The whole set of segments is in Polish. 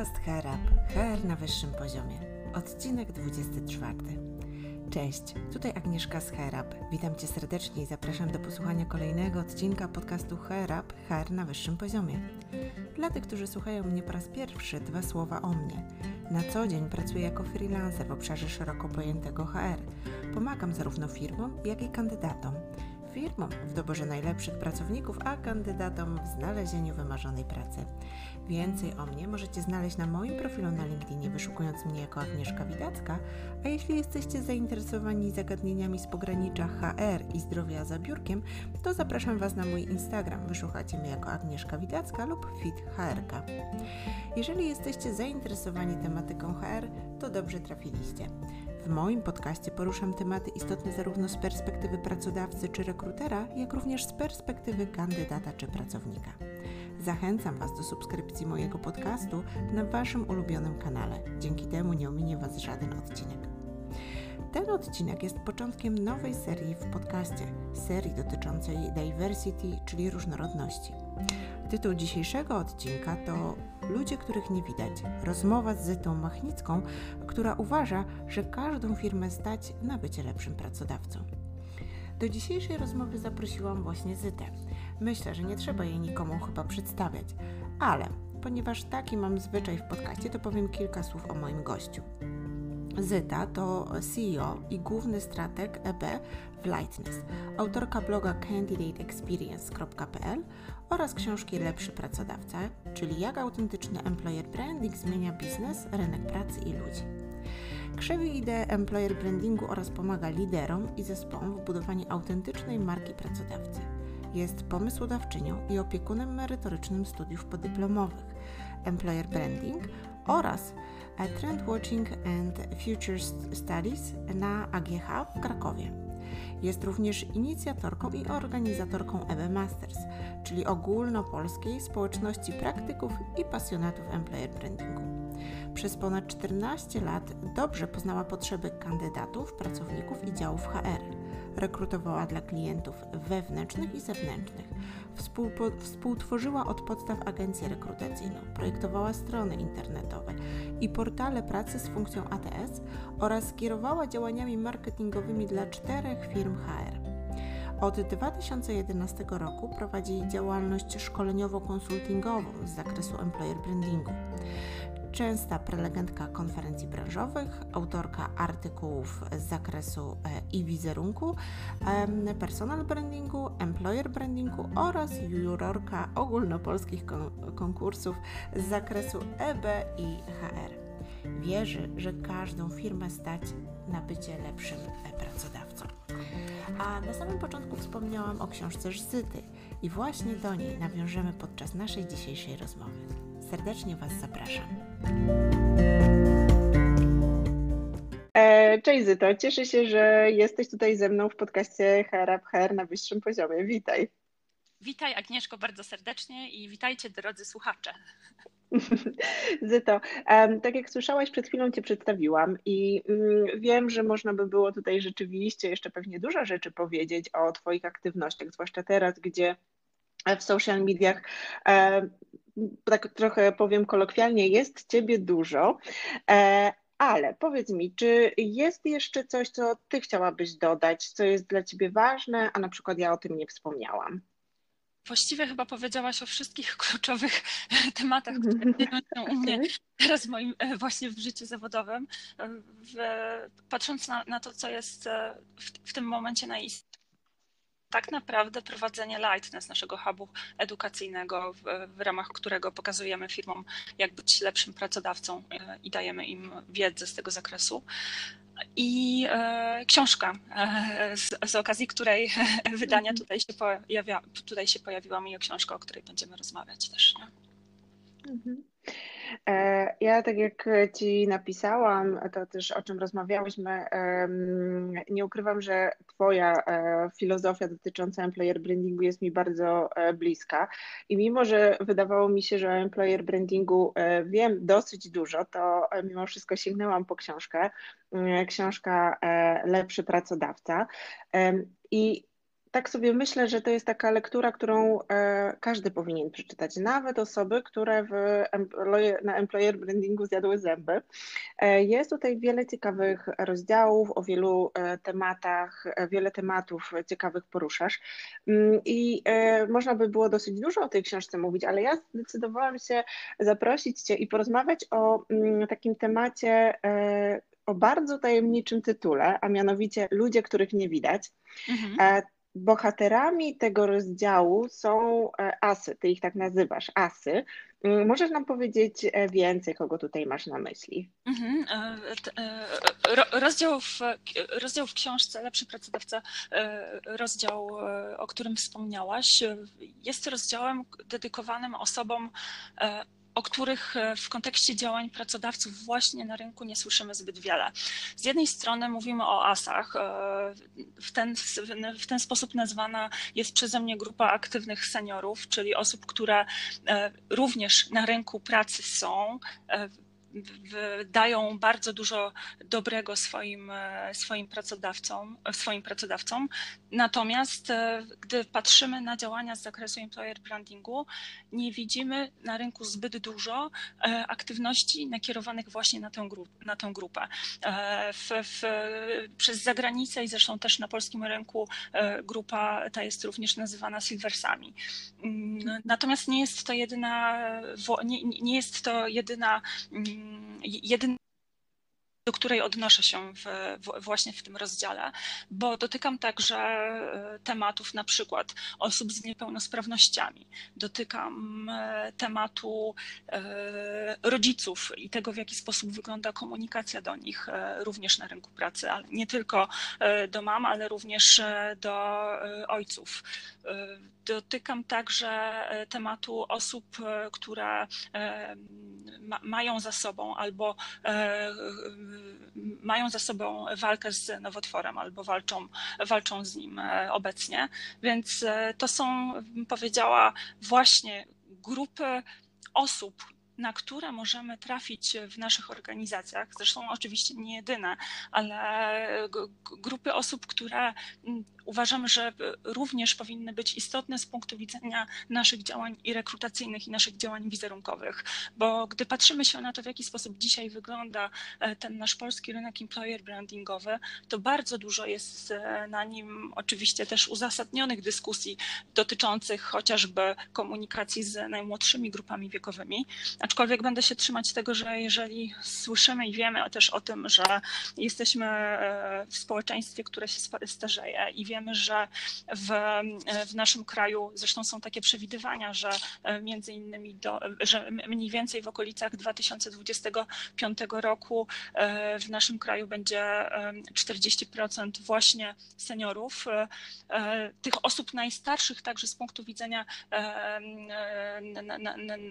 Podcast Herab, HR na wyższym poziomie. Odcinek 24. Cześć, tutaj Agnieszka z Herab. Witam Cię serdecznie i zapraszam do posłuchania kolejnego odcinka podcastu Herab, HR na wyższym poziomie. Dla tych, którzy słuchają mnie po raz pierwszy, dwa słowa o mnie. Na co dzień pracuję jako freelancer w obszarze szeroko pojętego HR. Pomagam zarówno firmom, jak i kandydatom firmom w doborze najlepszych pracowników, a kandydatom w znalezieniu wymarzonej pracy. Więcej o mnie możecie znaleźć na moim profilu na LinkedInie, wyszukując mnie jako Agnieszka Widacka, a jeśli jesteście zainteresowani zagadnieniami z pogranicza HR i zdrowia za biurkiem, to zapraszam Was na mój Instagram, wyszukacie mnie jako Agnieszka Widacka lub Fit HRK. Jeżeli jesteście zainteresowani tematyką HR, to dobrze trafiliście. W moim podcaście poruszam tematy istotne zarówno z perspektywy pracodawcy czy rekrutera, jak również z perspektywy kandydata czy pracownika. Zachęcam Was do subskrypcji mojego podcastu na Waszym ulubionym kanale. Dzięki temu nie ominie Was żaden odcinek. Ten odcinek jest początkiem nowej serii w podcaście, serii dotyczącej diversity, czyli różnorodności. Tytuł dzisiejszego odcinka to Ludzie, których nie widać. Rozmowa z Zytą Machnicką, która uważa, że każdą firmę stać na bycie lepszym pracodawcą. Do dzisiejszej rozmowy zaprosiłam właśnie Zytę. Myślę, że nie trzeba jej nikomu chyba przedstawiać, ale ponieważ taki mam zwyczaj w podcaście, to powiem kilka słów o moim gościu. Zyta to CEO i główny strateg EB w Lightness, autorka bloga candidateexperience.pl oraz książki Lepszy Pracodawca, czyli jak autentyczny employer branding zmienia biznes, rynek pracy i ludzi. Krzewi ideę employer brandingu oraz pomaga liderom i zespołom w budowaniu autentycznej marki pracodawcy. Jest pomysłodawczynią i opiekunem merytorycznym studiów podyplomowych Employer Branding oraz Trend Watching and Future Studies na AGH w Krakowie. Jest również inicjatorką i organizatorką EB Masters, czyli ogólnopolskiej społeczności praktyków i pasjonatów employer brandingu. Przez ponad 14 lat dobrze poznała potrzeby kandydatów, pracowników i działów HR rekrutowała dla klientów wewnętrznych i zewnętrznych, Współtworzyła od podstaw agencję rekrutacyjną, projektowała strony internetowe i portale pracy z funkcją ATS oraz kierowała działaniami marketingowymi dla czterech firm HR. Od 2011 roku prowadzi działalność szkoleniowo-konsultingową z zakresu employer brandingu częsta prelegentka konferencji branżowych, autorka artykułów z zakresu e wizerunku, personal brandingu, employer brandingu oraz jurorka ogólnopolskich konkursów z zakresu EB i HR. Wierzy, że każdą firmę stać na bycie lepszym pracodawcą. A na samym początku wspomniałam o książce Żzyty i właśnie do niej nawiążemy podczas naszej dzisiejszej rozmowy. Serdecznie Was zapraszam. E, cześć Zyto, cieszę się, że jesteś tutaj ze mną w podcaście HR HR na wyższym poziomie. Witaj. Witaj Agnieszko bardzo serdecznie i witajcie drodzy słuchacze. Zyto, tak jak słyszałaś, przed chwilą Cię przedstawiłam i mm, wiem, że można by było tutaj rzeczywiście jeszcze pewnie dużo rzeczy powiedzieć o Twoich aktywnościach, zwłaszcza teraz, gdzie w social mediach tak trochę powiem kolokwialnie, jest ciebie dużo, e, ale powiedz mi, czy jest jeszcze coś, co ty chciałabyś dodać, co jest dla ciebie ważne, a na przykład ja o tym nie wspomniałam? Właściwie chyba powiedziałaś o wszystkich kluczowych tematach, które są u mnie teraz w moim e, właśnie w życiu zawodowym. W, patrząc na, na, to, co jest e, w, w tym momencie najistotniejsze, tak naprawdę prowadzenie Lightness, naszego hubu edukacyjnego, w, w, ramach którego pokazujemy firmom, jak być lepszym pracodawcą e, i dajemy im wiedzę z tego zakresu. I e, książka, e, z, z, okazji której wydania tutaj się, pojawia, tutaj się pojawiła mi książka, o której będziemy rozmawiać też. Nie? Mhm. E, ja, tak jak Ci napisałam, to też o czym rozmawiałyśmy, nie ukrywam, że Twoja e, filozofia dotycząca employer brandingu jest mi bardzo e, bliska. I mimo, że wydawało mi się, że o employer brandingu wiem dosyć dużo, to mimo wszystko sięgnęłam po książkę. Książka Lepszy pracodawca. I tak sobie myślę, że to jest taka lektura, którą e, każdy powinien przeczytać, nawet osoby, które w na employer brandingu zjadły zęby. E, jest tutaj wiele ciekawych rozdziałów o wielu e, tematach, wiele tematów ciekawych poruszasz mm, i można by było dosyć dużo o tej książce mówić, ale ja zdecydowałam się zaprosić Cię i porozmawiać o mm, takim temacie o bardzo tajemniczym tytule, a mianowicie Ludzie, których nie widać. Mhm. Bohaterami tego rozdziału są e, asy, ty ich tak nazywasz, asy. Mm, możesz nam powiedzieć e, więcej, kogo tutaj masz na myśli? Mhm. E, rozdział w, rozdział w książce Lepszy pracodawca, rozdział, o którym wspomniałaś, jest rozdziałem dedykowanym osobom o których e, w kontekście działań pracodawców właśnie na rynku nie słyszymy zbyt wiele. Z jednej strony mówimy o asach. E, w ten, w ten sposób nazwana jest przeze mnie grupa aktywnych seniorów, czyli osób, które e, również na rynku pracy są, dają bardzo dużo dobrego swoim, e, swoim pracodawcom, swoim pracodawcom. Natomiast e, gdy patrzymy na działania z zakresu employer brandingu, nie widzimy na rynku zbyt dużo e, aktywności nakierowanych właśnie na tę, grup, na tę grupę. W, w, przez zagranicę i zresztą też na polskim rynku grupa ta jest również nazywana silversami. Mm, natomiast nie jest to jedyna, nie, nie jest to jedyna mm, jedyny do której odnoszę się w, w, właśnie w tym rozdziale, bo dotykam także e, tematów na przykład osób z niepełnosprawnościami, dotykam e, tematu e, rodziców i tego, w jaki sposób wygląda komunikacja do nich również na rynku pracy, ale nie tylko do mam, ale również do ojców. Dotykam także tematu osób, które mają za sobą albo mają za sobą walkę z nowotworem albo walczą, walczą z nim e, obecnie. Więc e, to są, powiedziała, właśnie grupy osób, na które możemy trafić w naszych organizacjach, zresztą oczywiście nie jedyne, ale grupy osób, które uważamy, że również powinny być istotne z punktu widzenia naszych działań i rekrutacyjnych i naszych działań wizerunkowych, bo gdy patrzymy się na to, w jaki sposób dzisiaj wygląda e, ten nasz polski rynek employer brandingowy, to bardzo dużo jest e, na nim oczywiście też uzasadnionych dyskusji dotyczących chociażby komunikacji z najmłodszymi grupami wiekowymi, aczkolwiek będę się trzymać tego, że jeżeli słyszymy i wiemy też o tym, że jesteśmy e, w społeczeństwie, które się starzeje i wiemy, że w, w naszym kraju, zresztą są takie przewidywania, że e, między innymi, do, że mniej więcej w okolicach 2025 roku e, w naszym kraju będzie 40% właśnie seniorów, tych osób najstarszych także z punktu widzenia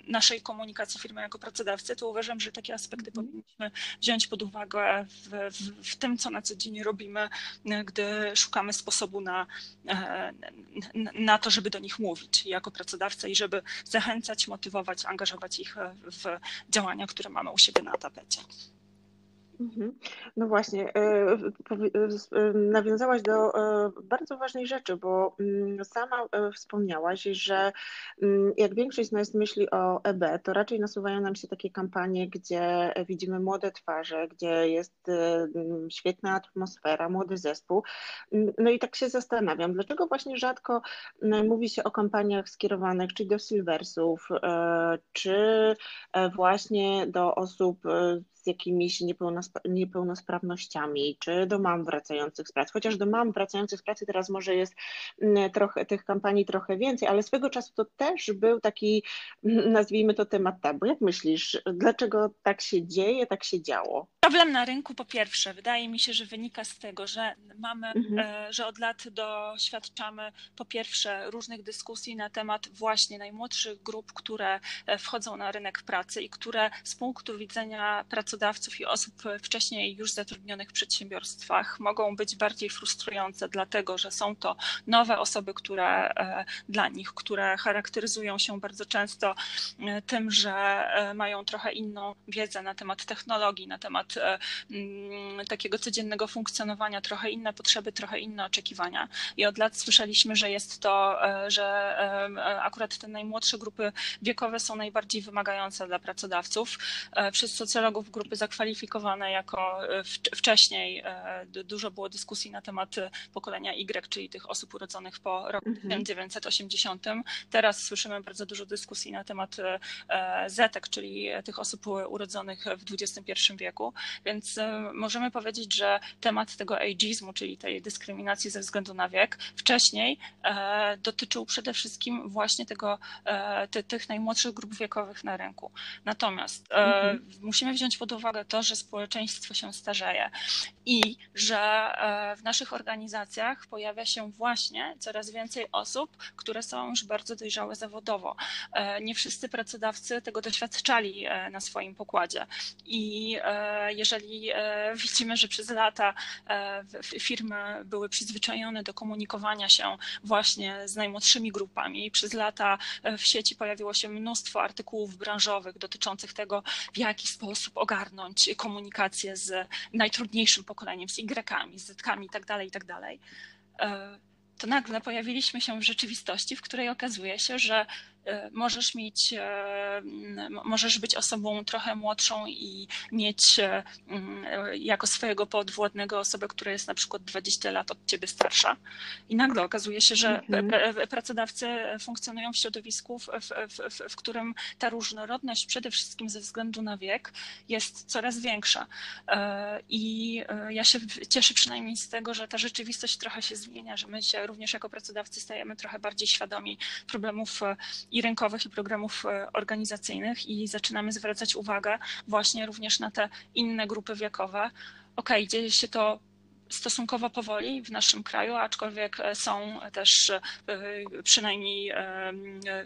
naszej komunikacji firmy jako pracodawcy, to uważam, że takie aspekty mhm. powinniśmy wziąć pod uwagę w, w, w tym, co na co dzień robimy, gdy szukamy sposobu na, na to, żeby do nich mówić jako pracodawca i żeby zachęcać, motywować, angażować ich w działania, które mamy u siebie na tapecie. Mhm. No właśnie, e, e, nawiązałaś do e, bardzo ważnej rzeczy, bo mm, sama wspomniałaś, że mm, jak większość z nas myśli o EB, to raczej nasuwają nam się takie kampanie, gdzie widzimy młode twarze, gdzie jest świetna atmosfera, młody zespół. No i tak się zastanawiam, dlaczego właśnie rzadko mówi się o kampaniach skierowanych czy do silversów, czy właśnie do osób z jakimiś niepełnosprawnościami, czy do mam wracających z pracy. Chociaż do mam wracających z pracy teraz może jest mm, trochę tych kampanii trochę więcej, ale swego czasu to też był taki, nazwijmy to temat tabu. Jak myślisz, dlaczego tak się dzieje, tak się działo? Problem na rynku po pierwsze, wydaje mi się, że wynika z tego, że mamy, mhm. E, że od lat doświadczamy po pierwsze różnych dyskusji na temat właśnie najmłodszych grup, które e, wchodzą na rynek pracy i które z punktu widzenia pracowników pracodawców i osób wcześniej już zatrudnionych w przedsiębiorstwach mogą być bardziej frustrujące, dlatego że są to nowe osoby, które dla nich, które charakteryzują się bardzo często tym, że mają trochę inną wiedzę na temat technologii, na temat mm, takiego codziennego funkcjonowania, trochę inne potrzeby, trochę inne oczekiwania. I od lat słyszeliśmy, że jest to, że akurat te najmłodsze grupy wiekowe są najbardziej wymagające dla pracodawców. E, przez socjologów grupy zakwalifikowane jako e, wcześniej e, dużo było dyskusji na temat pokolenia Y, czyli tych osób urodzonych po roku mhm. 1980. Teraz słyszymy bardzo dużo dyskusji na temat Zetek, czyli tych osób urodzonych w XXI wieku, więc możemy powiedzieć, że temat tego ageizmu, czyli tej dyskryminacji ze względu na wiek, wcześniej dotyczył przede wszystkim właśnie tego, te, tych najmłodszych grup wiekowych na rynku. Natomiast e, mhm. musimy wziąć pod uwagę to, że społeczeństwo się starzeje i że e, w naszych organizacjach pojawia się właśnie coraz więcej osób, które są już bardzo dojrzałe zawodowo. E, nie wszyscy pracodawcy tego doświadczali na swoim pokładzie. I jeżeli widzimy, że przez lata firmy były przyzwyczajone do komunikowania się właśnie z najmłodszymi grupami, przez lata w sieci pojawiło się mnóstwo artykułów branżowych dotyczących tego, w jaki sposób ogarnąć komunikację z najtrudniejszym pokoleniem, z Y-kami, z Z-kami itd., tak itd., tak to nagle pojawiliśmy się w rzeczywistości, w której okazuje się, że E, możesz mieć, e, możesz być osobą trochę młodszą i mieć e, jako swojego podwładnego osobę, która jest na przykład 20 lat od ciebie starsza. I nagle okazuje się, że mhm. pracodawcy funkcjonują w środowisku, w, w, w, w którym ta różnorodność przede wszystkim ze względu na wiek jest coraz większa. I ja się cieszę przynajmniej z tego, że ta rzeczywistość trochę się zmienia, że my się również jako pracodawcy stajemy trochę bardziej świadomi problemów i rynkowych, i programów e, organizacyjnych i zaczynamy zwracać uwagę właśnie również na te inne grupy wiekowe. Ok, dzieje się to stosunkowo powoli w naszym kraju, aczkolwiek e, są też e, przynajmniej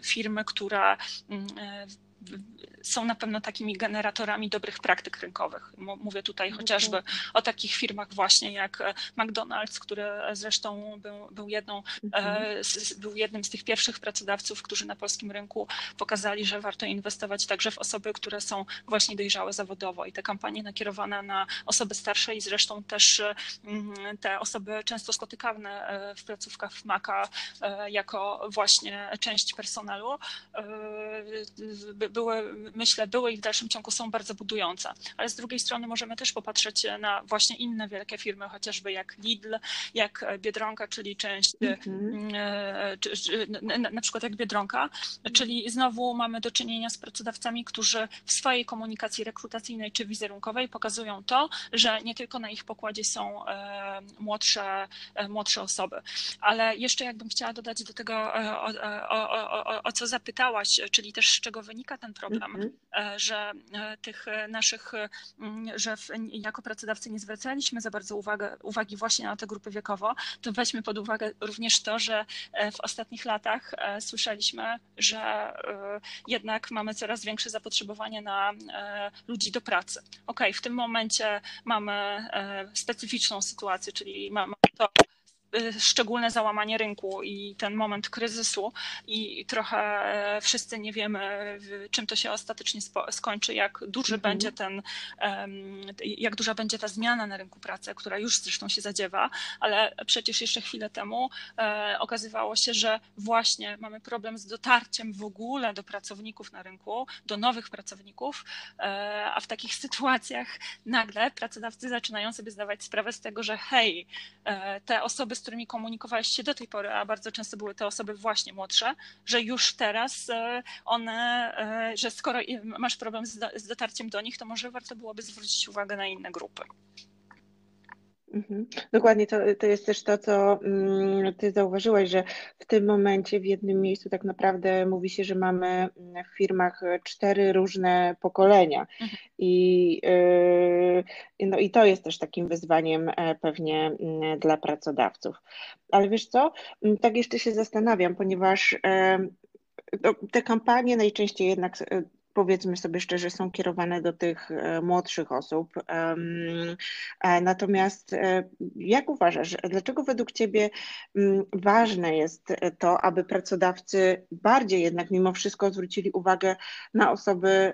firmy, które mm, są na pewno takimi generatorami dobrych praktyk rynkowych. Mówię tutaj chociażby o takich firmach właśnie jak e, McDonald's, który zresztą był, był, jedną, e, mhm. był jednym z tych pierwszych pracodawców, którzy na polskim rynku pokazali, że warto inwestować także w osoby, które są właśnie dojrzałe zawodowo i te kampanie nakierowane na osoby starsze i zresztą też mm, te osoby często spotykane e, w placówkach w Maka jako właśnie część personelu były, myślę, były i w dalszym ciągu są bardzo budujące. Ale z drugiej strony możemy też popatrzeć na właśnie inne wielkie firmy, chociażby jak Lidl, jak Biedronka, czyli część, mm -hmm. na przykład jak Biedronka, czyli znowu mamy do czynienia z pracodawcami, którzy w swojej komunikacji rekrutacyjnej czy wizerunkowej pokazują to, że nie tylko na ich pokładzie są e, młodsze, młodsze osoby. Ale jeszcze jakbym chciała dodać do tego, o, o, o, o co zapytałaś, czyli też z czego wynika ten problem, mm -hmm. że e, tych naszych, mm, że jako pracodawcy nie zwracaliśmy za bardzo uwagę, uwagi właśnie na te grupy wiekowo, to weźmy pod uwagę również to, że w ostatnich latach słyszeliśmy, że jednak mamy coraz większe zapotrzebowanie na ludzi do pracy. Ok, w tym momencie mamy specyficzną sytuację, czyli mamy to, szczególne załamanie rynku i ten moment kryzysu i trochę e, wszyscy nie wiemy, czym to się ostatecznie skończy, jak duży mhm. będzie ten, jak duża będzie ta zmiana na rynku pracy, która już zresztą się zadziewa, ale przecież jeszcze chwilę temu e, okazywało się, że właśnie mamy problem z dotarciem w ogóle do pracowników na rynku, do nowych pracowników, e, a w takich sytuacjach nagle pracodawcy zaczynają sobie zdawać sprawę z tego, że hej, te osoby, z którymi komunikowałeś się do tej pory, a bardzo często były to osoby właśnie młodsze, że już teraz e, one, e, że skoro masz problem z dotarciem do nich, to może warto byłoby zwrócić uwagę na inne grupy. Mhm. Dokładnie, to, to jest też to, co mm, Ty zauważyłaś, że w tym momencie w jednym miejscu tak naprawdę mówi się, że mamy mm, w firmach cztery różne pokolenia. Mhm. I, y, no, I to jest też takim wyzwaniem e, pewnie mm, dla pracodawców. Ale wiesz co, tak jeszcze się zastanawiam, ponieważ no, te kampanie najczęściej jednak e, powiedzmy sobie szczerze, są kierowane do tych młodszych osób. Natomiast jak uważasz, dlaczego według Ciebie mm, ważne jest to, aby pracodawcy bardziej jednak mimo wszystko zwrócili uwagę na osoby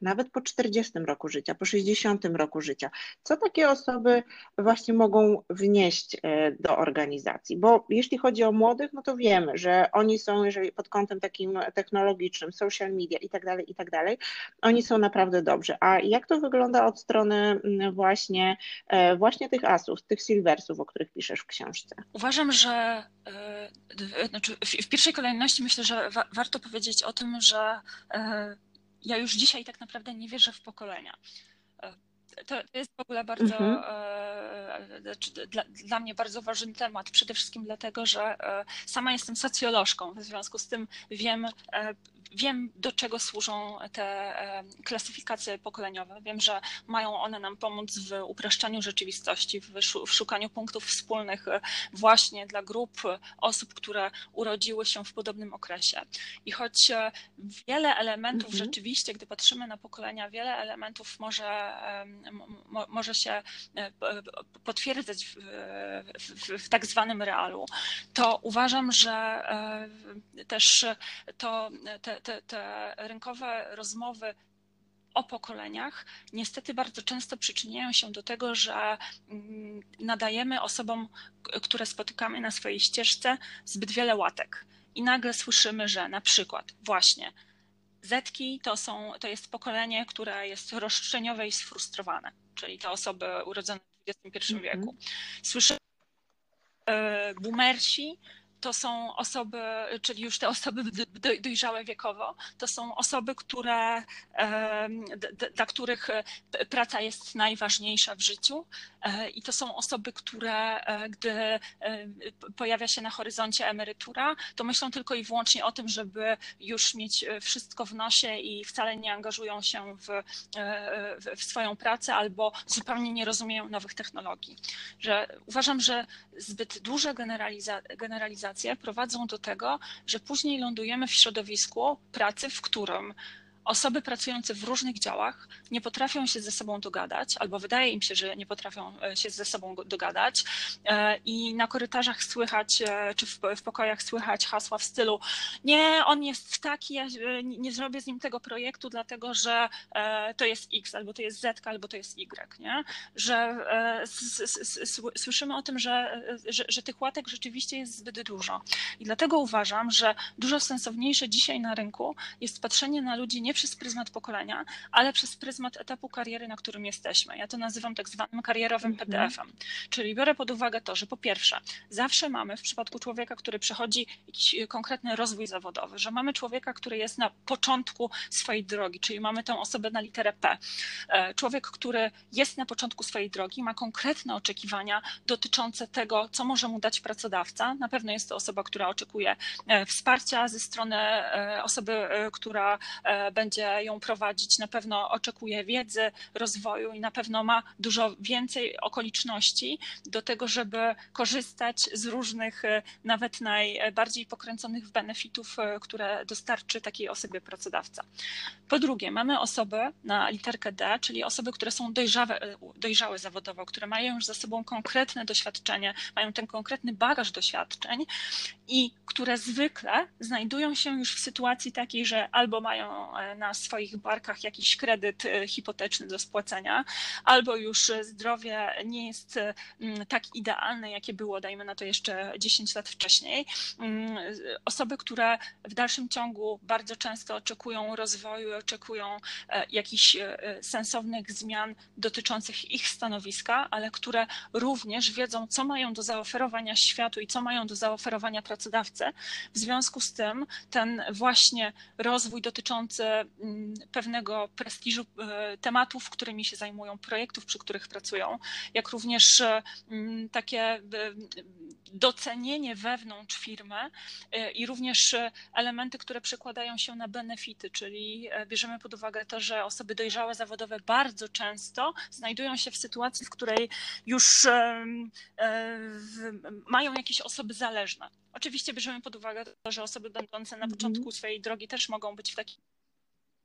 nawet po 40 roku życia, po 60 roku życia. Co takie osoby właśnie mogą wnieść e, do organizacji? Bo jeśli chodzi o młodych, no to wiemy, że oni są, jeżeli pod kątem takim technologicznym, social media i tak dalej, i tak dalej, oni są naprawdę dobrze. A jak to wygląda od strony mm, właśnie, e, właśnie tych asów, tych silversów, o których piszesz w książce? Uważam, że e, znaczy w pierwszej kolejności myślę, że warto powiedzieć o tym, że ja już dzisiaj tak naprawdę nie wierzę w pokolenia. E, to jest w ogóle bardzo mhm. E, znaczy, dla, dla, mnie bardzo ważny temat. Przede wszystkim dlatego, że e, sama jestem socjolożką, w związku z tym wiem, wiem, do czego służą te klasyfikacje pokoleniowe. Wiem, że mają one nam pomóc w upraszczaniu rzeczywistości, w szukaniu punktów wspólnych e, właśnie dla grup osób, które urodziły się w podobnym okresie. I choć e, wiele elementów mhm. rzeczywiście, gdy patrzymy na pokolenia, wiele elementów może, może się e, potwierdzać w, w, w tak zwanym realu, to uważam, że też to, te, te, te rynkowe rozmowy o pokoleniach niestety bardzo często przyczyniają się do tego, że mm, nadajemy osobom, które spotykamy na swojej ścieżce, zbyt wiele łatek. I nagle słyszymy, że na przykład właśnie Zetki to, są, to jest pokolenie, które jest roszczeniowe i sfrustrowane, czyli te osoby urodzone w XXI -hmm. wieku. Słyszymy e, boomersi, to są osoby, czyli już te osoby dojrzałe wiekowo, to są osoby, które, dla których e, praca jest najważniejsza w życiu e, i to są osoby, które e, gdy pojawia się na horyzoncie emerytura, to myślą tylko i wyłącznie o tym, żeby już mieć wszystko w nosie i wcale nie angażują się w, w swoją pracę albo zupełnie nie rozumieją nowych technologii. Że uważam, że zbyt duże generaliza prowadzą do tego, że później lądujemy w środowisku pracy, w którym osoby pracujące w różnych działach nie potrafią się ze sobą dogadać, albo wydaje im się, że nie potrafią e, się ze sobą dogadać e, i na korytarzach słychać, e, czy w, pokojach słychać hasła w stylu nie, on jest taki, ja nie zrobię z nim tego projektu, dlatego że to jest X, albo to jest Z, albo to jest Y, nie? Że słyszymy o tym, że, że, że tych łatek rzeczywiście jest zbyt dużo. I dlatego uważam, że dużo sensowniejsze dzisiaj na rynku jest patrzenie na ludzi nie przez pryzmat pokolenia, ale przez pryzmat etapu kariery, na którym jesteśmy. Ja to nazywam tak zwanym karierowym mhm. PDF-em. Czyli biorę pod uwagę to, że po pierwsze, zawsze mamy w przypadku człowieka, który przechodzi jakiś konkretny rozwój zawodowy, że mamy człowieka, który jest na początku swojej drogi, czyli mamy tę osobę na literę P. E, człowiek, który jest na początku swojej drogi, ma konkretne oczekiwania dotyczące tego, co może mu dać pracodawca. Na pewno jest to osoba, która oczekuje e, wsparcia ze strony e, osoby, która będzie ją prowadzić, na pewno oczekuje wiedzy, rozwoju i na pewno ma dużo więcej okoliczności do tego, żeby korzystać z różnych, e, nawet najbardziej pokręconych benefitów, e, które dostarczy takiej osobie pracodawca. Po drugie, mamy osoby na literkę D, czyli osoby, które są dojrzałe, e, dojrzałe zawodowo, które mają już za sobą konkretne doświadczenie, mają ten konkretny bagaż doświadczeń i które zwykle znajdują się już w sytuacji takiej, że albo mają na swoich barkach jakiś kredyt e, hipoteczny do spłacenia, albo już zdrowie nie jest mm, tak idealne, jakie było, dajmy na to jeszcze 10 lat wcześniej. Mm, osoby, które w dalszym ciągu bardzo często oczekują rozwoju, oczekują e, jakichś e, sensownych zmian dotyczących ich stanowiska, ale które również wiedzą, co mają do zaoferowania światu i co mają do zaoferowania pracodawcy. W związku z tym ten właśnie rozwój dotyczący pewnego prestiżu e, tematów, którymi się zajmują, projektów, przy których pracują, jak również e, mm, takie e, docenienie wewnątrz firmy i również elementy, które przekładają się na benefity, czyli bierzemy pod uwagę to, że osoby dojrzałe zawodowe bardzo często znajdują się w sytuacji, w której już mają jakieś osoby zależne. Oczywiście bierzemy pod uwagę to, że osoby będące na mhm. początku swojej drogi też mogą być w takiej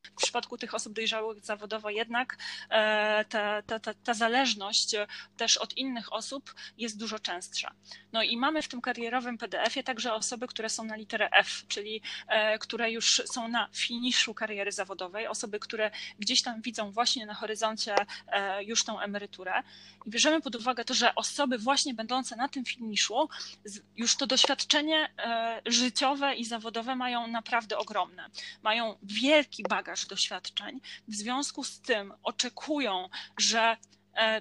w przypadku tych osób dojrzałych zawodowo jednak e, ta, ta, ta, ta zależność też od innych osób jest dużo częstsza. No i mamy w tym karierowym PDF-ie także osoby, które są na literę F, czyli e, które już są na finiszu kariery zawodowej, osoby, które gdzieś tam widzą właśnie na horyzoncie e, już tą emeryturę. I bierzemy pod uwagę to, że osoby właśnie będące na tym finiszu już to doświadczenie życiowe i zawodowe mają naprawdę ogromne. Mają wielki bagaż doświadczeń. W związku z tym oczekują, że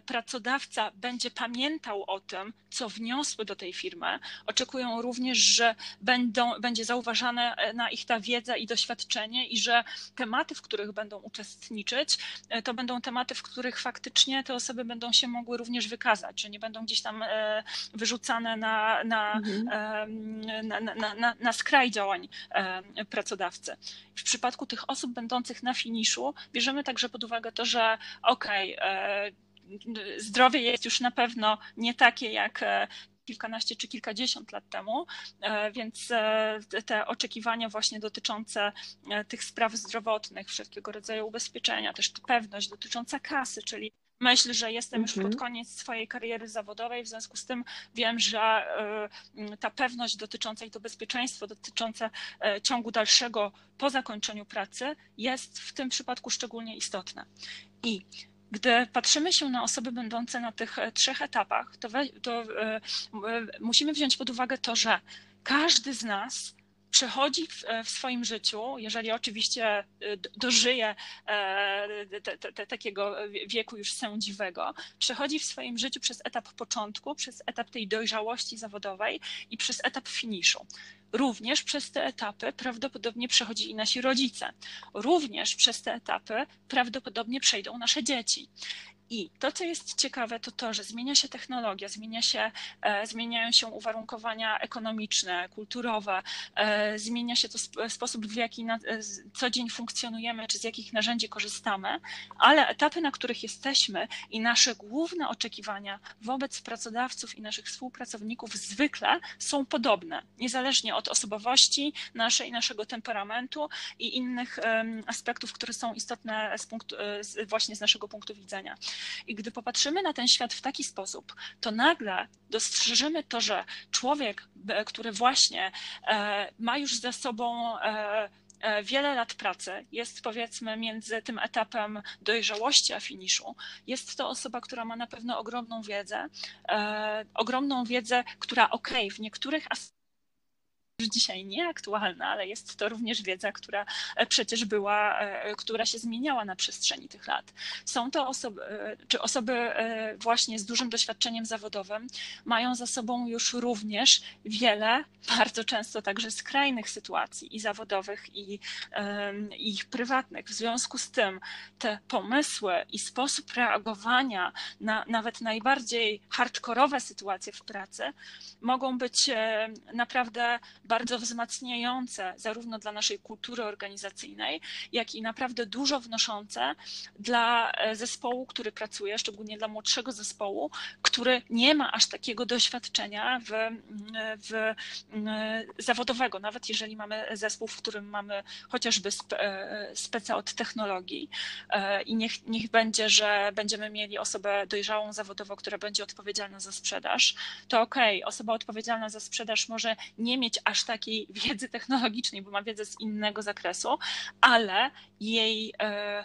pracodawca będzie pamiętał o tym, co wniosły do tej firmy. Oczekują również, że będą, będzie zauważane e, na ich ta wiedza i doświadczenie i że tematy, w których będą uczestniczyć, e, to będą tematy, w których faktycznie te osoby będą się mogły również wykazać, że nie będą gdzieś tam wyrzucane na, na, mhm. na, na, na, na skraj działań pracodawcy. W przypadku tych osób będących na finiszu bierzemy także pod uwagę to, że okej, okay, zdrowie jest już na pewno nie takie jak e, kilkanaście czy kilkadziesiąt lat temu, e, więc e, te oczekiwania właśnie dotyczące tych spraw zdrowotnych, wszelkiego rodzaju ubezpieczenia, też pewność dotycząca kasy, czyli myśl, że jestem już pod mhm. koniec swojej kariery zawodowej, w związku z tym wiem, że ta pewność dotycząca i to bezpieczeństwo dotyczące ciągu dalszego po zakończeniu pracy jest w tym przypadku szczególnie istotne. I gdy patrzymy się na osoby będące na tych e, trzech etapach, to, we, to e, musimy wziąć pod uwagę to, że każdy z nas przechodzi w, e, w, swoim życiu, jeżeli oczywiście dożyje te, te, te, takiego wieku już sędziwego, przechodzi w swoim życiu przez etap początku, przez etap tej dojrzałości zawodowej i przez etap finiszu. Również przez te etapy prawdopodobnie przechodzili nasi rodzice. Również przez te etapy prawdopodobnie przejdą nasze dzieci. I to, co jest ciekawe, to to, że zmienia się technologia, zmienia się, e, zmieniają się uwarunkowania ekonomiczne, kulturowe, e, zmienia się to sposób, w jaki na e, co dzień funkcjonujemy, czy z jakich narzędzi korzystamy, ale etapy, na których jesteśmy i nasze główne oczekiwania wobec pracodawców i naszych współpracowników zwykle są podobne, niezależnie od osobowości naszej, naszego temperamentu i innych aspektów, które są istotne z punktu, właśnie z naszego punktu widzenia. I gdy popatrzymy na ten świat w taki sposób, to nagle dostrzeżemy to, że człowiek, e, który właśnie e, ma już za sobą e, wiele lat pracy, jest powiedzmy między tym etapem dojrzałości a finiszu. Jest to osoba, która ma na pewno ogromną wiedzę, ogromną wiedzę, która ok, w niektórych aspektach już dzisiaj nieaktualna, ale jest to również wiedza, która e, przecież była, e, która się zmieniała na przestrzeni tych lat. Są to osoby, e, czy osoby właśnie z dużym doświadczeniem zawodowym mają za sobą już również wiele, bardzo często także skrajnych sytuacji i zawodowych, i, i prywatnych. W związku z tym te pomysły i sposób reagowania na nawet najbardziej hardkorowe sytuacje w pracy mogą być naprawdę bardzo wzmacniające zarówno dla naszej kultury organizacyjnej, jak i naprawdę dużo wnoszące dla e, zespołu, który pracuje, szczególnie dla młodszego zespołu, który nie ma aż takiego doświadczenia w, w, zawodowego, nawet jeżeli mamy zespół, w którym mamy chociażby e, speca od technologii e, i niech, niech będzie, że będziemy mieli osobę dojrzałą zawodowo, która będzie odpowiedzialna za sprzedaż, to okej, okay, osoba odpowiedzialna za sprzedaż może nie mieć aż takiej wiedzy technologicznej, bo ma wiedzę z innego zakresu, ale jej e,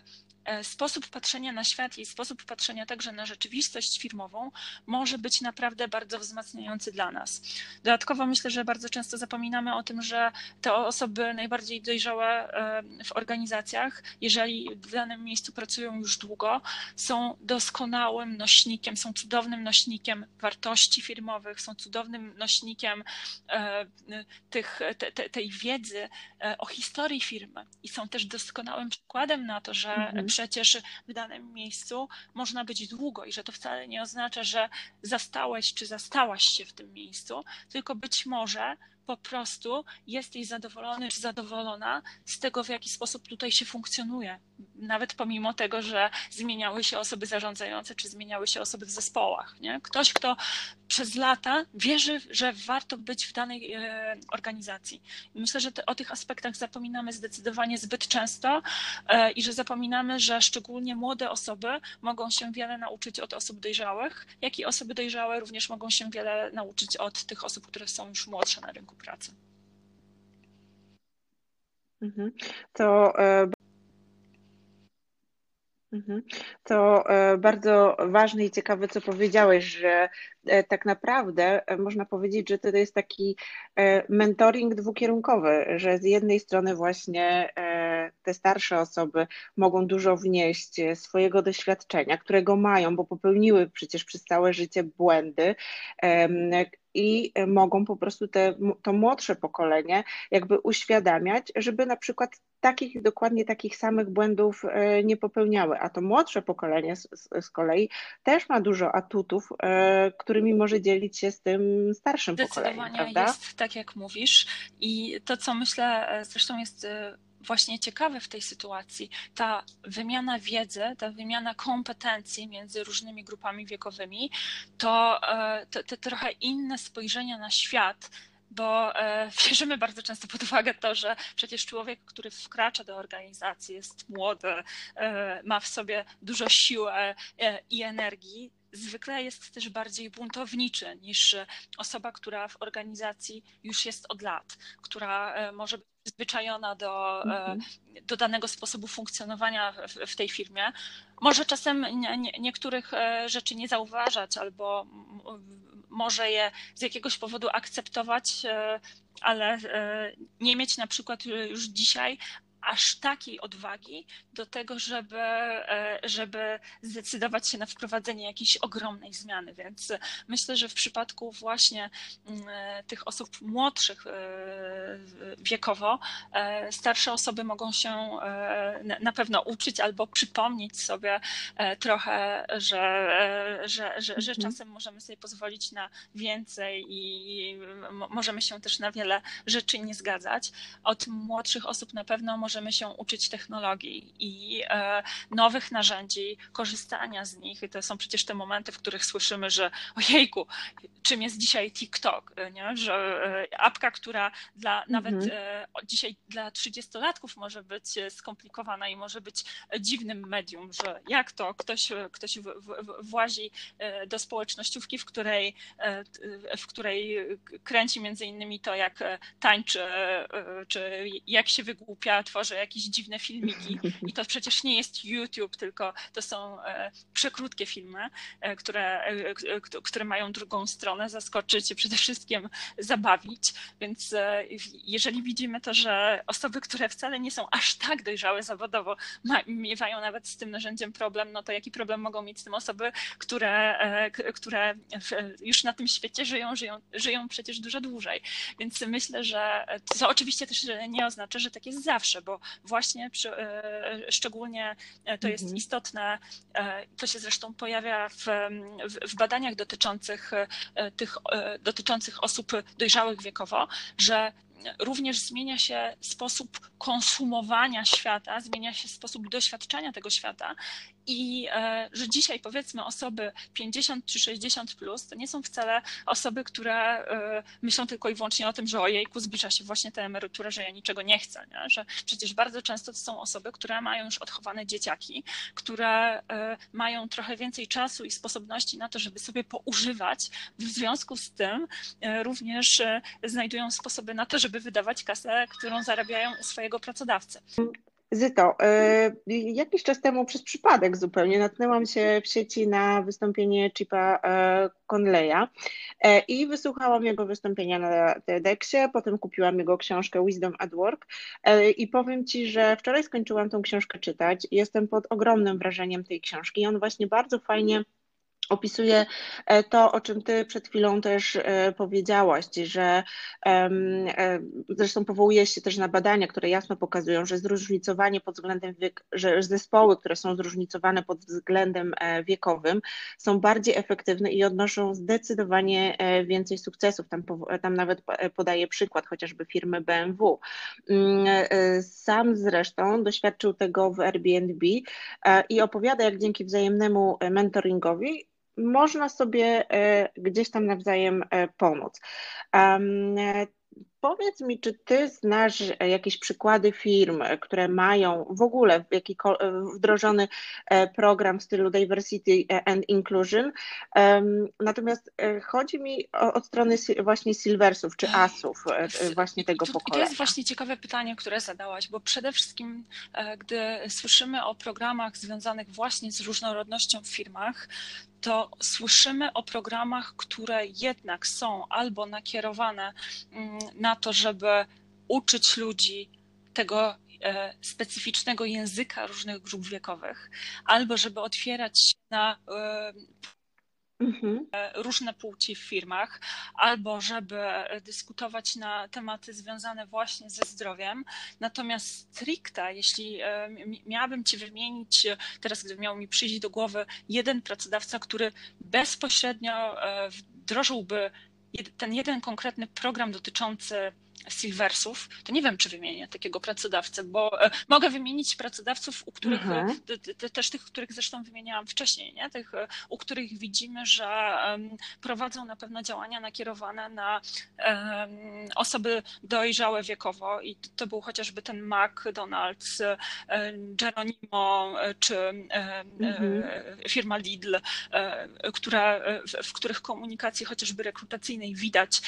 sposób patrzenia na świat i sposób patrzenia także na rzeczywistość firmową może być naprawdę bardzo wzmacniający dla nas. Dodatkowo myślę, że bardzo często zapominamy o tym, że te osoby najbardziej dojrzałe e, w organizacjach, jeżeli w danym miejscu pracują już długo, są doskonałym nośnikiem, są cudownym nośnikiem wartości firmowych, są cudownym nośnikiem e, tych, te, te, tej wiedzy o historii firmy i są też doskonałym przykładem na to, że mhm przecież w danym miejscu można być długo i że to wcale nie oznacza, że zastałeś czy zastałaś się w tym miejscu, tylko być może po prostu jesteś zadowolony czy zadowolona z tego, w jaki sposób tutaj się funkcjonuje. nawet pomimo tego, że zmieniały się osoby zarządzające, czy zmieniały się osoby w zespołach. Nie? Ktoś, kto przez lata wierzy, że warto być w danej e, organizacji. I myślę, że te, o tych aspektach zapominamy zdecydowanie zbyt często e, i że zapominamy, że szczególnie młode osoby mogą się wiele nauczyć od osób dojrzałych, jak i osoby dojrzałe również mogą się wiele nauczyć od tych osób, które są już młodsze na rynku pracy. Mhm. To e, Mhm. To e, bardzo ważne i ciekawe, co powiedziałeś, że tak naprawdę e, można powiedzieć, że to jest taki mentoring dwukierunkowy, że z jednej strony właśnie te starsze osoby mogą dużo wnieść swojego doświadczenia, którego mają, bo popełniły przecież przez całe życie błędy i mogą po prostu te, to młodsze pokolenie jakby uświadamiać, żeby na przykład takich, dokładnie takich samych błędów e, nie popełniały. A to młodsze pokolenie z, z kolei też ma dużo atutów, e, którymi może dzielić się z tym starszym pokoleniem. Prawda? jest tak, jak mówisz. I to, co myślę, e, zresztą jest właśnie ciekawe w tej sytuacji, ta wymiana wiedzy, ta wymiana kompetencji między różnymi grupami wiekowymi, to te, te trochę inne spojrzenie na świat bo e, bierzemy bardzo często pod uwagę to, że przecież człowiek, który wkracza do organizacji, jest młody, e, ma w sobie dużo siły e, i energii, zwykle jest też bardziej buntowniczy niż osoba, która w organizacji już jest od lat, która może być przyzwyczajona do, mhm. do danego sposobu funkcjonowania w, w tej firmie. Może czasem nie, nie, niektórych rzeczy nie zauważać albo może je z jakiegoś powodu akceptować, e, ale e, nie mieć na przykład już dzisiaj aż takiej odwagi do tego, żeby, e, żeby zdecydować się na wprowadzenie jakiejś ogromnej zmiany. Więc myślę, że w przypadku właśnie mm, e, tych osób młodszych e, wiekowo, starsze osoby mogą się na pewno uczyć albo przypomnieć sobie trochę, że, że, że, że mhm. czasem możemy sobie pozwolić na więcej i możemy się też na wiele rzeczy nie zgadzać. Od młodszych osób na pewno możemy się uczyć technologii i e, nowych narzędzi, korzystania z nich. I to są przecież te momenty, w których słyszymy, że ojejku, czym jest dzisiaj TikTok, nie? że e, apka, która dla nawet mhm. E, dzisiaj dla 30-latków może być skomplikowana i może być dziwnym medium, że jak to ktoś, ktoś włazi do społecznościówki, w której, w której kręci między innymi to, jak tańczy, czy jak się wygłupia, tworzy jakieś dziwne filmiki i to przecież nie jest YouTube, tylko to są e, przekrótkie filmy, e, które, e, które mają drugą stronę, zaskoczyć, przede wszystkim zabawić, więc jeżeli widzimy to, że osoby, które wcale nie są aż tak dojrzałe zawodowo, miewają nawet z tym narzędziem problem, no to jaki problem mogą mieć z tym osoby, które, które już na tym świecie żyją, żyją, żyją przecież dużo dłużej. Więc myślę, że to oczywiście też nie oznacza, że tak jest zawsze, bo właśnie przy, e, szczególnie e, to jest mhm. istotne, e, to się zresztą pojawia w, w, badaniach dotyczących tych, dotyczących osób dojrzałych wiekowo, że również zmienia się sposób konsumowania świata, zmienia się sposób doświadczania tego świata i e, że dzisiaj powiedzmy osoby 50 czy 60 plus to nie są wcale osoby, które e, myślą tylko i wyłącznie o tym, że ojejku, zbliża się właśnie ta emerytura, że ja niczego nie chcę. Nie? Że przecież bardzo często to są osoby, które mają już odchowane dzieciaki, które e, mają trochę więcej czasu i sposobności na to, żeby sobie poużywać. W związku z tym również znajdują sposoby na to, żeby wydawać kasę, którą zarabiają u swojego pracodawcy. Zyto, e, jakiś czas temu przez przypadek zupełnie natknęłam się w sieci na wystąpienie Chipa e, Conleya e, i wysłuchałam jego wystąpienia na TEDxie, potem kupiłam jego książkę Wisdom at Work i powiem Ci, że wczoraj skończyłam tą książkę czytać jestem pod ogromnym wrażeniem tej książki on właśnie bardzo fajnie opisuje e, to, o czym Ty przed chwilą też e, powiedziałaś, że e, zresztą powołuje się też na badania, które jasno pokazują, że zróżnicowanie pod względem wiek, że zespoły, które są zróżnicowane pod względem wiekowym, są bardziej efektywne i odnoszą zdecydowanie więcej sukcesów. Tam, tam nawet podaje przykład chociażby firmy BMW. Mm, sam zresztą doświadczył tego w Airbnb i opowiada, jak dzięki wzajemnemu mentoringowi można sobie e, gdzieś tam nawzajem e, pomóc. Powiedz mi, czy ty znasz jakieś przykłady firm, które mają w ogóle wdrożony e, program w stylu diversity and inclusion? Natomiast chodzi mi od strony właśnie silversów czy asów właśnie tego pokolenia. To jest właśnie ciekawe pytanie, które zadałaś, bo przede wszystkim, gdy słyszymy o programach związanych właśnie z różnorodnością w firmach, to słyszymy o programach, które jednak są albo nakierowane mm, na to, żeby uczyć ludzi tego e, specyficznego języka różnych grup wiekowych, albo żeby otwierać się na e, mhm. E, różne płci w firmach, albo żeby dyskutować na tematy związane właśnie ze zdrowiem. Natomiast stricte, jeśli miałabym Ci wymienić, teraz gdyby miał mi przyjść do głowy jeden pracodawca, który bezpośrednio wdrożyłby ten jeden konkretny program dotyczący Silversów, to nie wiem, czy wymienię takiego pracodawcę, bo e, mogę wymienić pracodawców, u których, mhm. też tych, których zresztą wymieniałam wcześniej, nie? Tych, e, u których widzimy, że prowadzą na pewno działania nakierowane na osoby dojrzałe wiekowo i to był chociażby ten McDonald's, e, Geronimo czy mhm. firma Lidl, która, w których komunikacji chociażby rekrutacyjnej widać,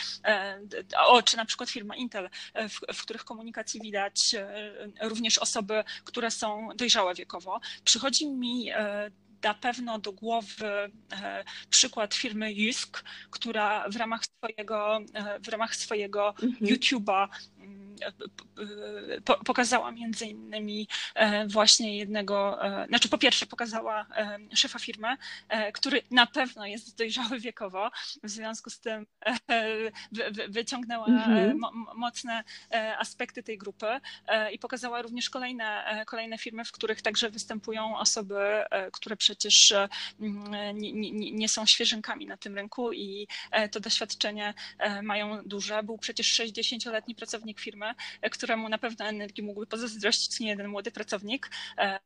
o, czy na przykład firma Intel, e, w, w których komunikacji widać e, również osoby, które są dojrzałe wiekowo. Przychodzi mi e, na pewno do głowy przykład firmy Jusk, która w ramach swojego, w ramach swojego mhm. YouTube'a pokazała między innymi e, właśnie jednego, e, znaczy po pierwsze pokazała e, szefa firmy, który na pewno jest dojrzały wiekowo, w związku z tym wyciągnęła mhm. mocne aspekty tej grupy i pokazała również kolejne, kolejne firmy, w których także występują osoby, które przecież nie, nie, nie są świeżynkami na tym rynku i to doświadczenie mają duże. Był przecież 60-letni pracownik firmy, któremu na pewno energii mógłby pozazdrościć nie jeden młody pracownik. E,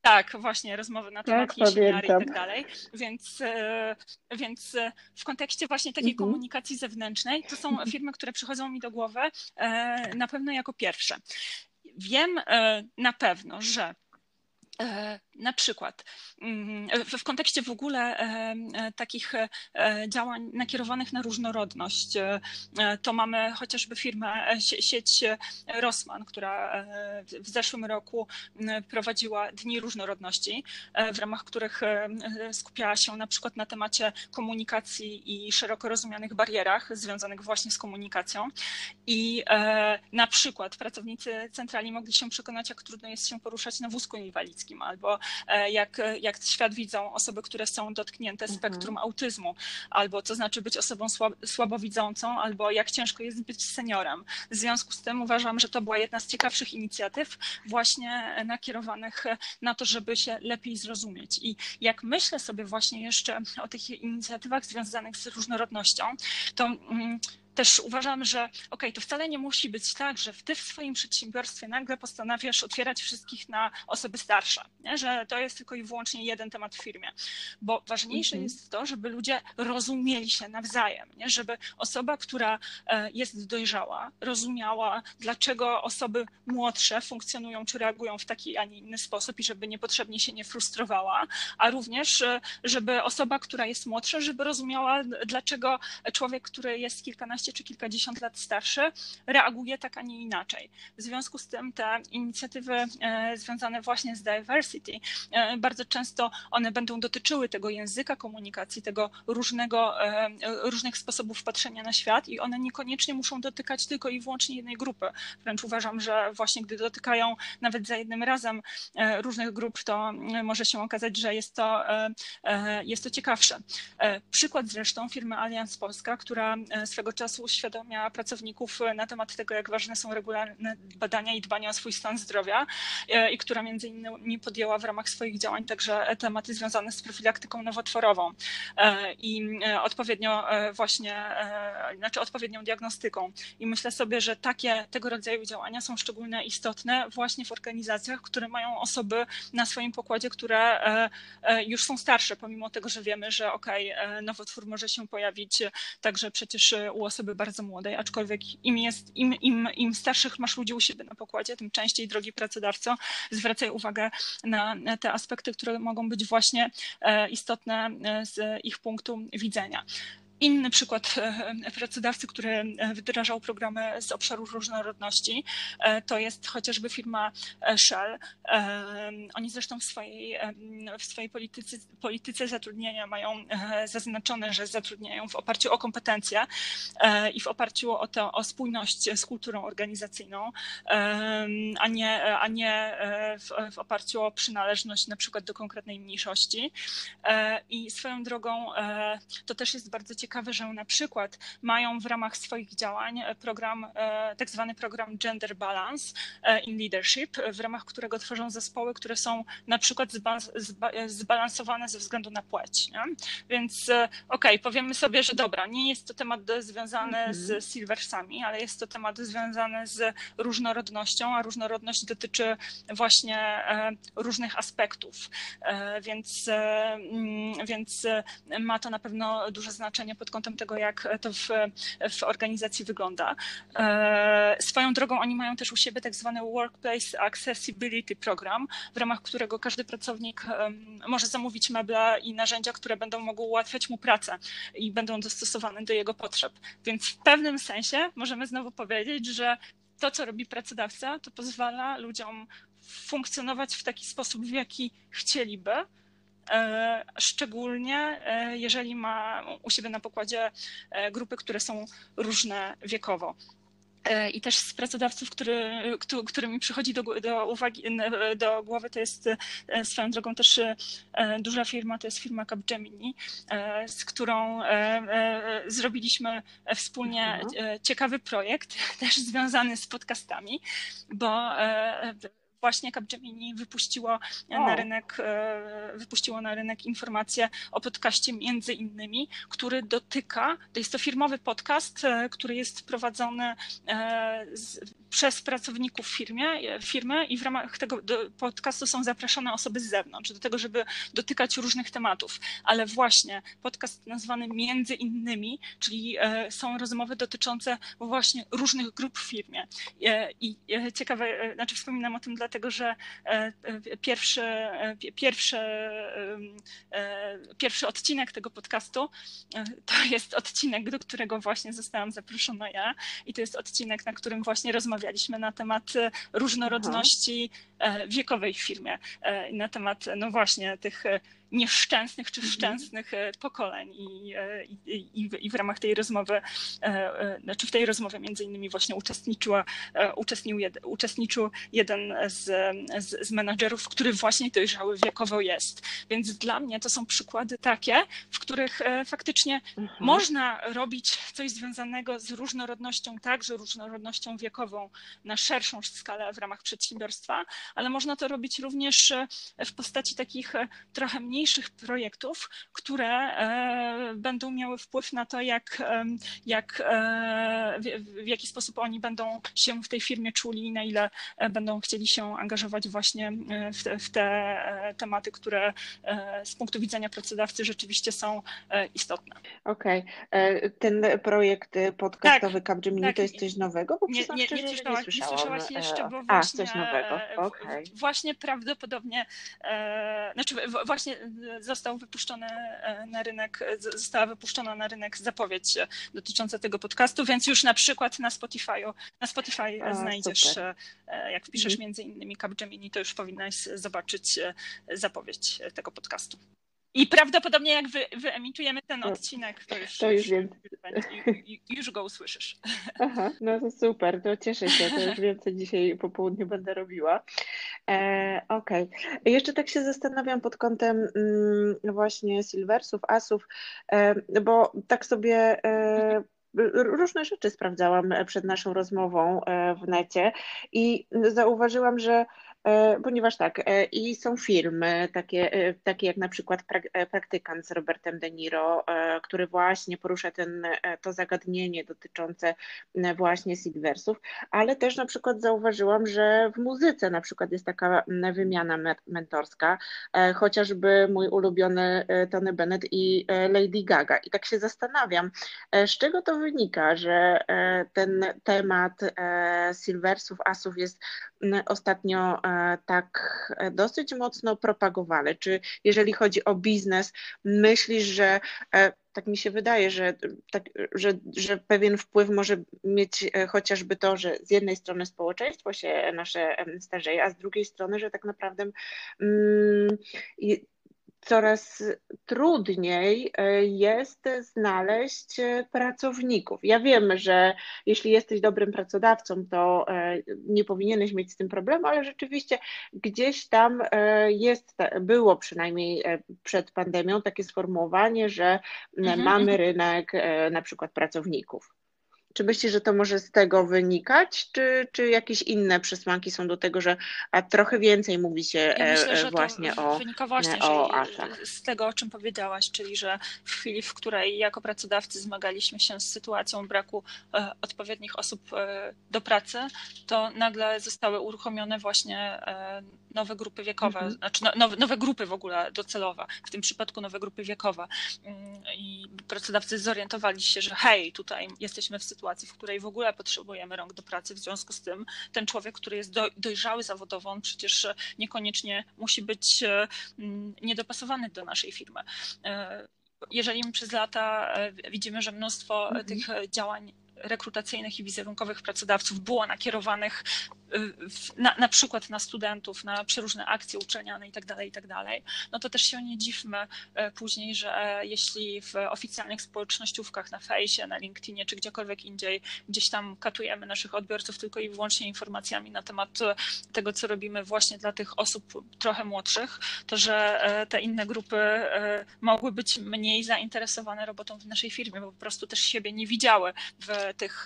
tak, właśnie rozmowy na temat tak, jesieniary i tak dalej. Więc, e, więc e, w kontekście właśnie takiej mhm. komunikacji zewnętrznej, to są mhm. firmy, które przychodzą mi do głowy na pewno jako pierwsze. Wiem na pewno, że E, na przykład mm, w kontekście w ogóle e, e, takich działań nakierowanych na różnorodność, to mamy chociażby firmę, sieć Rossmann, która w zeszłym roku prowadziła Dni Różnorodności, w ramach których skupiała się na przykład na temacie komunikacji i szeroko rozumianych barierach związanych właśnie z komunikacją. I na przykład pracownicy centrali mogli się przekonać, jak trudno jest się poruszać na wózku inwalidzkim albo e, jak, jak świat widzą osoby, które są dotknięte mhm. spektrum autyzmu, albo co znaczy być osobą słabowidzącą, albo jak ciężko jest być seniorem. W związku z tym uważam, że to była jedna z ciekawszych inicjatyw właśnie nakierowanych na to, żeby się lepiej zrozumieć. I jak myślę sobie właśnie jeszcze o tych inicjatywach związanych z różnorodnością, to mm, też uważam, że ok, to wcale nie musi być tak, że ty w swoim przedsiębiorstwie nagle postanawiasz otwierać wszystkich na osoby starsze, nie? że to jest tylko i wyłącznie jeden temat w firmie, bo ważniejsze mhm. jest to, żeby ludzie rozumieli się nawzajem, nie? żeby osoba, która e, jest dojrzała, rozumiała, dlaczego osoby młodsze funkcjonują czy reagują w taki, a nie inny sposób i żeby niepotrzebnie się nie frustrowała, a również, e, żeby osoba, która jest młodsza, żeby rozumiała, dlaczego człowiek, który jest kilkanaście kilkanaście czy kilkadziesiąt lat starszy, reaguje tak, a nie inaczej. W związku z tym te inicjatywy związane właśnie z diversity, bardzo często one będą dotyczyły tego języka komunikacji, tego różnego, różnych sposobów patrzenia na świat i one niekoniecznie muszą dotykać tylko i wyłącznie jednej grupy. Wręcz uważam, że właśnie gdy dotykają nawet za jednym razem różnych grup, to może się okazać, że jest to, jest to ciekawsze. Przykład zresztą firmy Allianz Polska, która swego czasu uświadamiała pracowników na temat tego, jak ważne są regularne badania i dbanie o swój stan zdrowia i która między innymi podjęła w ramach swoich działań także tematy związane z profilaktyką nowotworową i odpowiednio właśnie, znaczy odpowiednią diagnostyką. I myślę sobie, że takie tego rodzaju działania są szczególnie istotne właśnie w organizacjach, które mają osoby na swoim pokładzie, które już są starsze, pomimo tego, że wiemy, że okej, okay, nowotwór może się pojawić także przecież u osoby bardzo młodej, aczkolwiek im, jest, im, im, im starszych masz ludzi u siebie na pokładzie, tym częściej, drogi pracodawco, zwracaj uwagę na te aspekty, które mogą być właśnie istotne z ich punktu widzenia. Inny przykład e, pracodawcy, który e, wdrażał programy z obszaru różnorodności, e, to jest chociażby firma Shell. Oni zresztą w swojej, w swojej polityce, polityce zatrudnienia mają zaznaczone, że zatrudniają w oparciu o kompetencje i w oparciu o, to, o spójność z kulturą organizacyjną, a nie, a nie w, w oparciu o przynależność na przykład do konkretnej mniejszości. I swoją drogą to też jest bardzo ciekawe, ciekawe, że na przykład mają w ramach swoich działań program, e, tak zwany program Gender Balance e, in Leadership, w ramach którego tworzą zespoły, które są na przykład zbalansowane ze względu na płeć. Nie? Więc e, okej, okay, powiemy sobie, że dobra, nie jest to temat związany mhm. z silversami, ale jest to temat związany z różnorodnością, a różnorodność dotyczy właśnie różnych aspektów. Więc, mm, więc ma to na pewno duże znaczenie pod kątem tego, jak to w, w organizacji wygląda. E, swoją drogą oni mają też u siebie tak zwany Workplace Accessibility Program, w ramach którego każdy pracownik może zamówić meble i narzędzia, które będą mogły ułatwiać mu pracę i będą dostosowane do jego potrzeb. Więc w pewnym sensie możemy znowu powiedzieć, że to, co robi pracodawca, to pozwala ludziom funkcjonować w taki sposób, w jaki chcieliby, szczególnie e, jeżeli ma u siebie na pokładzie e, grupy, które są różne wiekowo. I też z pracodawców, który, który mi przychodzi do, do uwagi, do głowy, to jest swoją drogą też duża firma, to jest firma Capgemini, z którą zrobiliśmy wspólnie mhm. ciekawy projekt, też związany z podcastami, bo właśnie Capgemini wypuściło na rynek, e, wypuściło na rynek informację o podcaście między innymi, który dotyka, to jest to firmowy podcast, e, który jest prowadzony e, z, przez pracowników firmie, firmy i w ramach tego podcastu są zapraszane osoby z zewnątrz do tego, żeby dotykać różnych tematów. Ale właśnie podcast nazwany między innymi, czyli są rozmowy dotyczące właśnie różnych grup w firmie. I ciekawe, znaczy wspominam o tym dlatego, dlatego że e, e, pierwszy, e, pierwszy, pierwszy odcinek tego podcastu to jest odcinek, do którego właśnie zostałam zaproszona ja i to jest odcinek, na którym właśnie rozmawialiśmy na temat różnorodności Aha. wiekowej w firmie, na temat no właśnie tych nieszczęsnych czy mhm. szczęsnych e, pokoleń e, i, i, i, w ramach tej rozmowy, e, znaczy w tej rozmowie między innymi właśnie uczestniczyła, uczestniczył, uczestniczył jeden z, z, z menadżerów, który właśnie dojrzały wiekowo jest. Więc dla mnie to są przykłady takie, w których faktycznie mhm. można robić coś związanego z różnorodnością, także różnorodnością wiekową na szerszą skalę w ramach przedsiębiorstwa, ale można to robić również w postaci takich trochę mniej mniejszych projektów, które e, będą miały wpływ na to, jak, jak, e, w jaki sposób oni będą się w tej firmie czuli i na ile e, będą chcieli się angażować właśnie w te, w te tematy, które z punktu widzenia pracodawcy rzeczywiście są istotne. Okej. Okay. Ten projekt podcastowy tak, Capgemini tak. to jest coś nowego? Bo nie, nie, nie, słyszałaś, nie słyszałaś jeszcze, bo właśnie, A, coś nowego. Okay. właśnie prawdopodobnie, znaczy właśnie został wypuszczony na rynek, została wypuszczona na rynek zapowiedź dotycząca tego podcastu, więc już na przykład na Spotify'u, na Spotify A, znajdziesz, super. jak wpiszesz mhm. między innymi Capgemini, to już powinnaś zobaczyć zapowiedź tego podcastu. I prawdopodobnie jak wy, wyemitujemy ten odcinek, to już, to już, wiem. Już, już go usłyszysz. Aha, no to super, to cieszę się, to już więcej dzisiaj po południu będę robiła. E, Okej, okay. jeszcze tak się zastanawiam pod kątem mm, właśnie silversów, asów, e, bo tak sobie e, różne rzeczy sprawdzałam przed naszą rozmową e, w necie i zauważyłam, że ponieważ tak, e, i są filmy, takie, e, takie jak na przykład Praktykant z Robertem De Niro, który właśnie porusza ten, to zagadnienie dotyczące właśnie Silversów, ale też na przykład zauważyłam, że w muzyce na przykład jest taka wymiana mentorska, chociażby mój ulubiony Tony Bennett i Lady Gaga. I tak się zastanawiam, z czego to wynika, że ten temat Silversów, Asów jest ostatnio tak dosyć mocno propagowane? Czy jeżeli chodzi o biznes, myślisz, że e, tak mi się wydaje, że, tak, że, że pewien wpływ może mieć e, chociażby to, że z jednej strony społeczeństwo się nasze starzeje, a z drugiej strony, że tak naprawdę mm, coraz trudniej e, jest znaleźć e, pracowników. Ja wiem, że jeśli jesteś dobrym pracodawcą, to e, nie powinieneś mieć z tym problemu, ale rzeczywiście gdzieś tam jest, było przynajmniej przed pandemią takie sformułowanie, że mhm. mamy rynek na przykład pracowników. Czy myślisz, że to może z tego wynikać, czy, czy jakieś inne przesłanki są do tego, że a trochę więcej mówi się ja myślę, e, że właśnie to o wynika właśnie o z tego, o czym powiedziałaś, czyli że w chwili, w której jako pracodawcy zmagaliśmy się z sytuacją braku e, odpowiednich osób e, do pracy, to nagle zostały uruchomione właśnie nowe grupy wiekowe, mhm. znaczy no, nowe, nowe grupy w ogóle docelowe, w tym przypadku nowe grupy wiekowe. Mm, I pracodawcy zorientowali się, że hej, tutaj jesteśmy w sytuacji, w której w ogóle potrzebujemy rąk do pracy, w związku z tym ten człowiek, który jest dojrzały zawodowo, on przecież niekoniecznie musi być e, niedopasowany do naszej firmy e, jeżeli przez lata e, widzimy, że mnóstwo mhm. tych działań rekrutacyjnych i wizerunkowych pracodawców było nakierowanych na, na przykład na studentów, na przeróżne akcje uczelniane itd., tak itd., tak no to też się nie dziwmy e, później, że e, jeśli w oficjalnych społecznościówkach na fejsie, na LinkedInie czy gdziekolwiek indziej gdzieś tam katujemy naszych odbiorców tylko i wyłącznie informacjami na temat e, tego, co robimy właśnie dla tych osób trochę młodszych, to że te inne grupy mogły być mniej zainteresowane robotą w naszej firmie, bo po prostu też siebie nie widziały w tych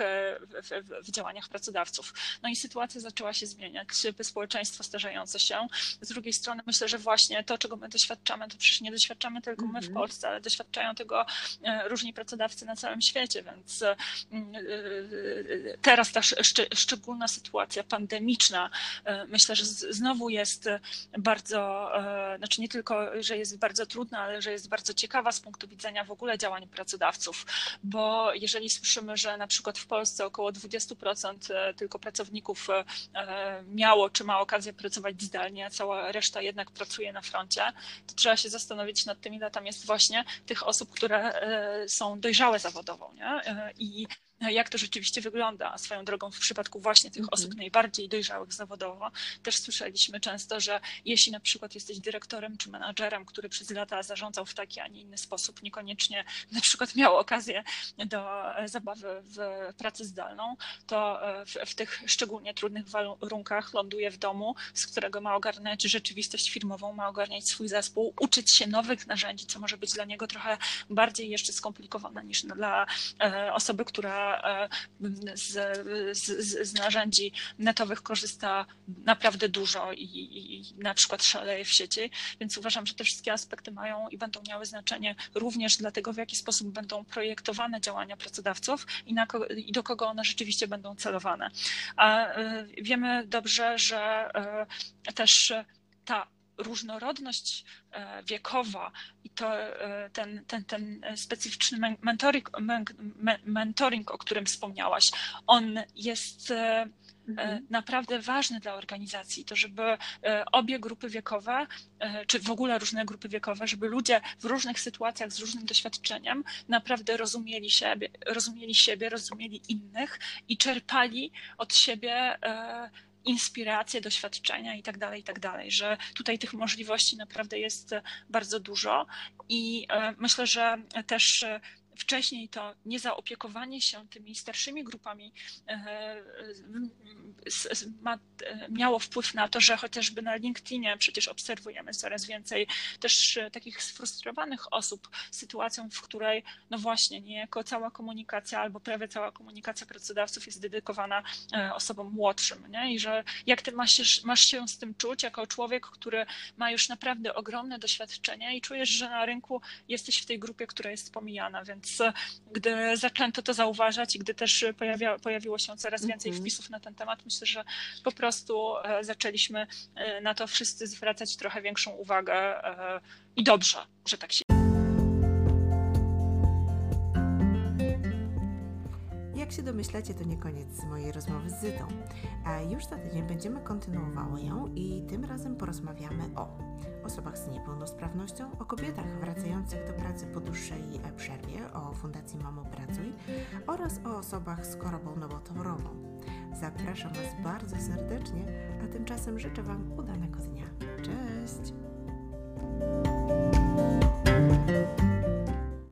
w, w, w działaniach pracodawców. No i sytuacja zaczęła się zmieniać, społeczeństwo starzejące się. Z drugiej strony myślę, że właśnie to, czego my doświadczamy, to przecież nie doświadczamy tylko my w mhm. Polsce, ale doświadczają tego e, różni pracodawcy na całym świecie, więc e, e, teraz ta szczególna sytuacja pandemiczna, myślę, że znowu jest bardzo, znaczy nie tylko, że jest bardzo trudna, ale że jest bardzo ciekawa z punktu widzenia w ogóle działań pracodawców, bo jeżeli słyszymy, że na przykład w Polsce około 20% tylko pracowników miało czy ma okazję pracować zdalnie, a cała reszta jednak pracuje na froncie, to trzeba się zastanowić nad tym, ile tam jest właśnie tych osób, które e, są dojrzałe zawodowo. Nie? E, I jak to rzeczywiście wygląda. Swoją drogą w przypadku właśnie tych mm -hmm. osób najbardziej dojrzałych zawodowo też słyszeliśmy często, że jeśli na przykład jesteś dyrektorem czy menadżerem, który przez lata zarządzał w taki, a nie inny sposób, niekoniecznie na przykład miał okazję do zabawy w pracę zdalną, to w, w tych szczególnie trudnych warunkach ląduje w domu, z którego ma ogarniać rzeczywistość firmową, ma ogarniać swój zespół, uczyć się nowych narzędzi, co może być dla niego trochę bardziej jeszcze skomplikowane niż dla e, osoby, która E, z, z, z narzędzi netowych korzysta naprawdę dużo i, i, na przykład szaleje w sieci, więc uważam, że te wszystkie aspekty mają i będą miały znaczenie również dla tego, w jaki sposób będą projektowane działania pracodawców i, na, i do kogo one rzeczywiście będą celowane. A e, wiemy dobrze, że e, też ta różnorodność wiekowa i to, ten, ten, ten specyficzny mentoring, mentoring, o którym wspomniałaś, on jest Mhm. E, naprawdę ważne dla organizacji, to żeby e, obie grupy wiekowe, e, czy w ogóle różne grupy wiekowe, żeby ludzie w różnych sytuacjach z różnym doświadczeniem naprawdę rozumieli siebie, rozumieli siebie, rozumieli innych i czerpali od siebie inspiracje, doświadczenia i tak dalej, i tak dalej, że tutaj tych możliwości naprawdę jest bardzo dużo i myślę, że też wcześniej to niezaopiekowanie się tymi starszymi grupami e, miało wpływ na to, że chociażby na LinkedInie przecież obserwujemy coraz więcej też takich sfrustrowanych osób sytuacją, w której no właśnie niejako cała komunikacja albo prawie cała komunikacja pracodawców jest dedykowana e, osobom młodszym nie? i że jak ty masz się, masz się z tym czuć jako człowiek, który ma już naprawdę ogromne doświadczenie i czujesz, że na rynku jesteś w tej grupie, która jest pomijana, więc więc gdy zaczęto to zauważać i gdy też pojawia, pojawiło się coraz więcej mhm. wpisów na ten temat, myślę, że po prostu e, zaczęliśmy e, na to wszyscy zwracać trochę większą uwagę e, i dobrze, że tak się Jak się domyślacie, to nie koniec mojej rozmowy z Zytą. A już za tydzień będziemy kontynuowały ją i tym razem porozmawiamy o osobach z niepełnosprawnością, o kobietach wracających do pracy po dłuższej przerwie, o Fundacji Mamo Pracuj oraz o osobach z chorobą nowotworową. Zapraszam Was bardzo serdecznie, a tymczasem życzę Wam udanego dnia. Cześć!